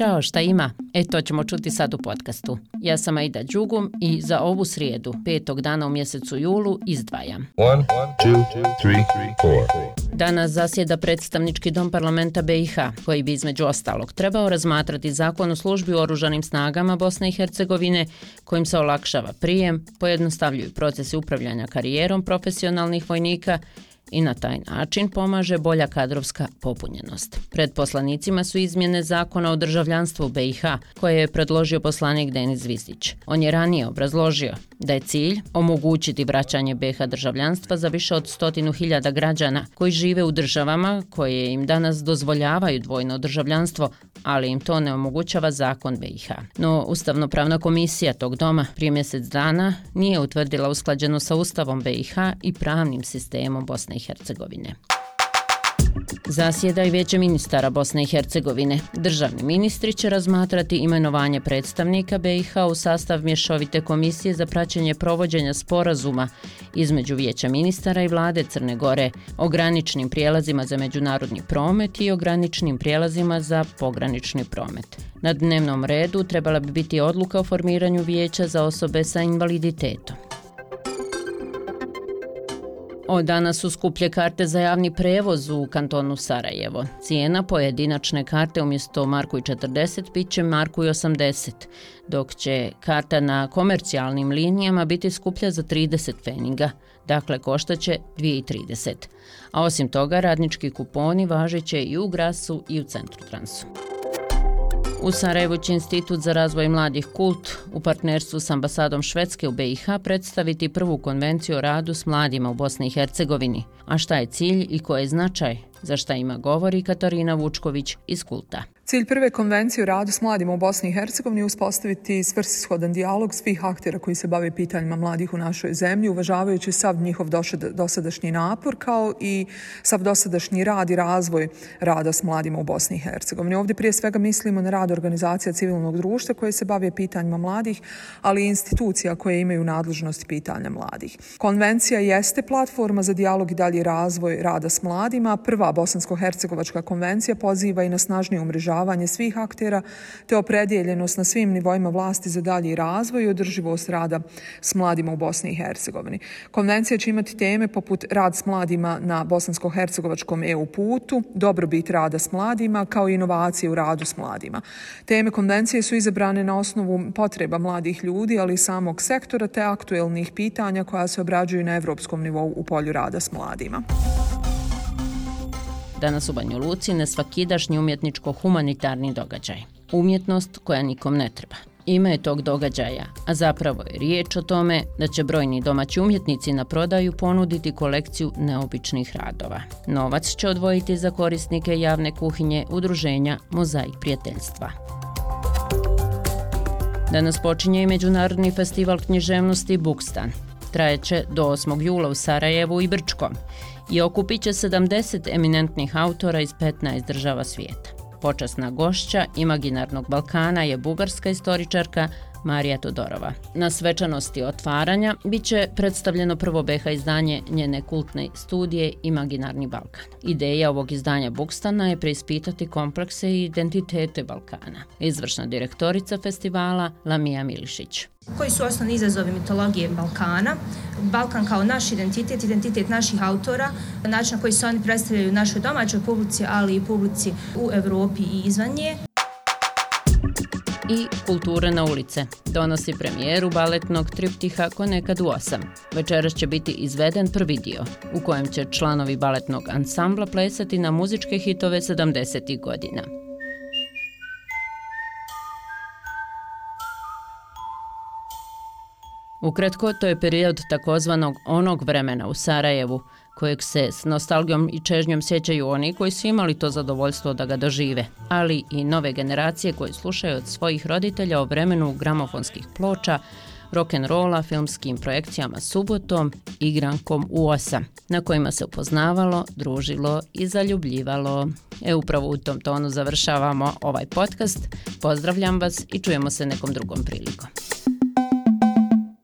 Ćao, šta ima? E, to ćemo čuti sad u podcastu. Ja sam Aida Đugum i za ovu srijedu, petog dana u mjesecu julu, izdvajam. One, two, three, Danas zasjeda predstavnički dom parlamenta BiH, koji bi između ostalog trebao razmatrati zakon o službi u oružanim snagama Bosne i Hercegovine, kojim se olakšava prijem, pojednostavljuju procesi upravljanja karijerom profesionalnih vojnika i na taj način pomaže bolja kadrovska popunjenost. Pred poslanicima su izmjene zakona o državljanstvu BiH koje je predložio poslanik Denis Vizić. On je ranije obrazložio da je cilj omogućiti vraćanje BiH državljanstva za više od stotinu hiljada građana koji žive u državama koje im danas dozvoljavaju dvojno državljanstvo, ali im to ne omogućava zakon BiH. No, Ustavnopravna komisija tog doma prije mjesec dana nije utvrdila usklađeno sa Ustavom BiH i pravnim sistemom Bosne i Hercegovine. Zasjeda i veće ministara Bosne i Hercegovine. Državni ministri će razmatrati imenovanje predstavnika BiH u sastav mješovite komisije za praćenje provođenja sporazuma između vijeća ministara i vlade Crne Gore o graničnim prijelazima za međunarodni promet i o graničnim prijelazima za pogranični promet. Na dnevnom redu trebala bi biti odluka o formiranju vijeća za osobe sa invaliditetom. Od danas su skuplje karte za javni prevoz u kantonu Sarajevo. Cijena pojedinačne karte umjesto Marku i 40 bit će Marku i 80, dok će karta na komercijalnim linijama biti skuplja za 30 feninga, dakle koštaće 2,30. A osim toga, radnički kuponi važeće i u Grasu i u Centru Transu. U Sarajevu će Institut za razvoj mladih kult u partnerstvu s ambasadom Švedske u BiH predstaviti prvu konvenciju o radu s mladima u Bosni i Hercegovini. A šta je cilj i ko je značaj? Za šta ima govori Katarina Vučković iz Kulta. Cilj prve konvencije o radu s mladima u Bosni i Hercegovini je uspostaviti svrsishodan dijalog svih aktera koji se bave pitanjima mladih u našoj zemlji, uvažavajući sav njihov dosadašnji napor kao i sav dosadašnji rad i razvoj rada s mladima u Bosni i Hercegovini. Ovdje prije svega mislimo na rad organizacija civilnog društva koje se bave pitanjima mladih, ali i institucija koje imaju nadležnost pitanja mladih. Konvencija jeste platforma za dijalog i dalji razvoj rada s mladima. Prva Bosansko-Hercegovačka konvencija poziva i na snažnije umrežavanje svih aktera te opredjeljenost na svim nivoima vlasti za dalji razvoj i održivost rada s mladima u Bosni i Hercegovini. Konvencija će imati teme poput rad s mladima na bosansko-hercegovačkom EU putu, dobrobit rada s mladima kao i inovacije u radu s mladima. Teme konvencije su izabrane na osnovu potreba mladih ljudi, ali i samog sektora te aktuelnih pitanja koja se obrađuju na evropskom nivou u polju rada s mladima. Danas u Banju Luci nesvakidašnji umjetničko-humanitarni događaj. Umjetnost koja nikom ne treba. Ime je tog događaja, a zapravo je riječ o tome da će brojni domaći umjetnici na prodaju ponuditi kolekciju neobičnih radova. Novac će odvojiti za korisnike javne kuhinje udruženja Mozaik prijateljstva. Danas počinje i Međunarodni festival književnosti Bukstan. Trajeće do 8. jula u Sarajevu i Brčkom i okupit će 70 eminentnih autora iz 15 država svijeta. Počasna gošća Imaginarnog Balkana je bugarska istoričarka Marija Todorova. Na svečanosti otvaranja biće predstavljeno prvo beha izdanje njene kultne studije Imaginarni Balkan. Ideja ovog izdanja Bukstana je preispitati komplekse i identitete Balkana. Izvršna direktorica festivala Lamija Milišić. Koji su osnovni izazovi mitologije Balkana? Balkan kao naš identitet, identitet naših autora, način na koji se oni predstavljaju našoj domaćoj publici, ali i publici u Evropi i izvan nje i Kultura na ulice. Donosi premijeru baletnog triptiha ko nekad u osam. Večeras će biti izveden prvi dio, u kojem će članovi baletnog ansambla plesati na muzičke hitove 70. godina. Ukratko, to je period takozvanog onog vremena u Sarajevu, kojeg se s nostalgijom i čežnjom sjećaju oni koji su imali to zadovoljstvo da ga dožive, ali i nove generacije koje slušaju od svojih roditelja o vremenu gramofonskih ploča, rock'n'rolla, filmskim projekcijama subotom, igrankom u osam, na kojima se upoznavalo, družilo i zaljubljivalo. E, upravo u tom tonu završavamo ovaj podcast. Pozdravljam vas i čujemo se nekom drugom prilikom.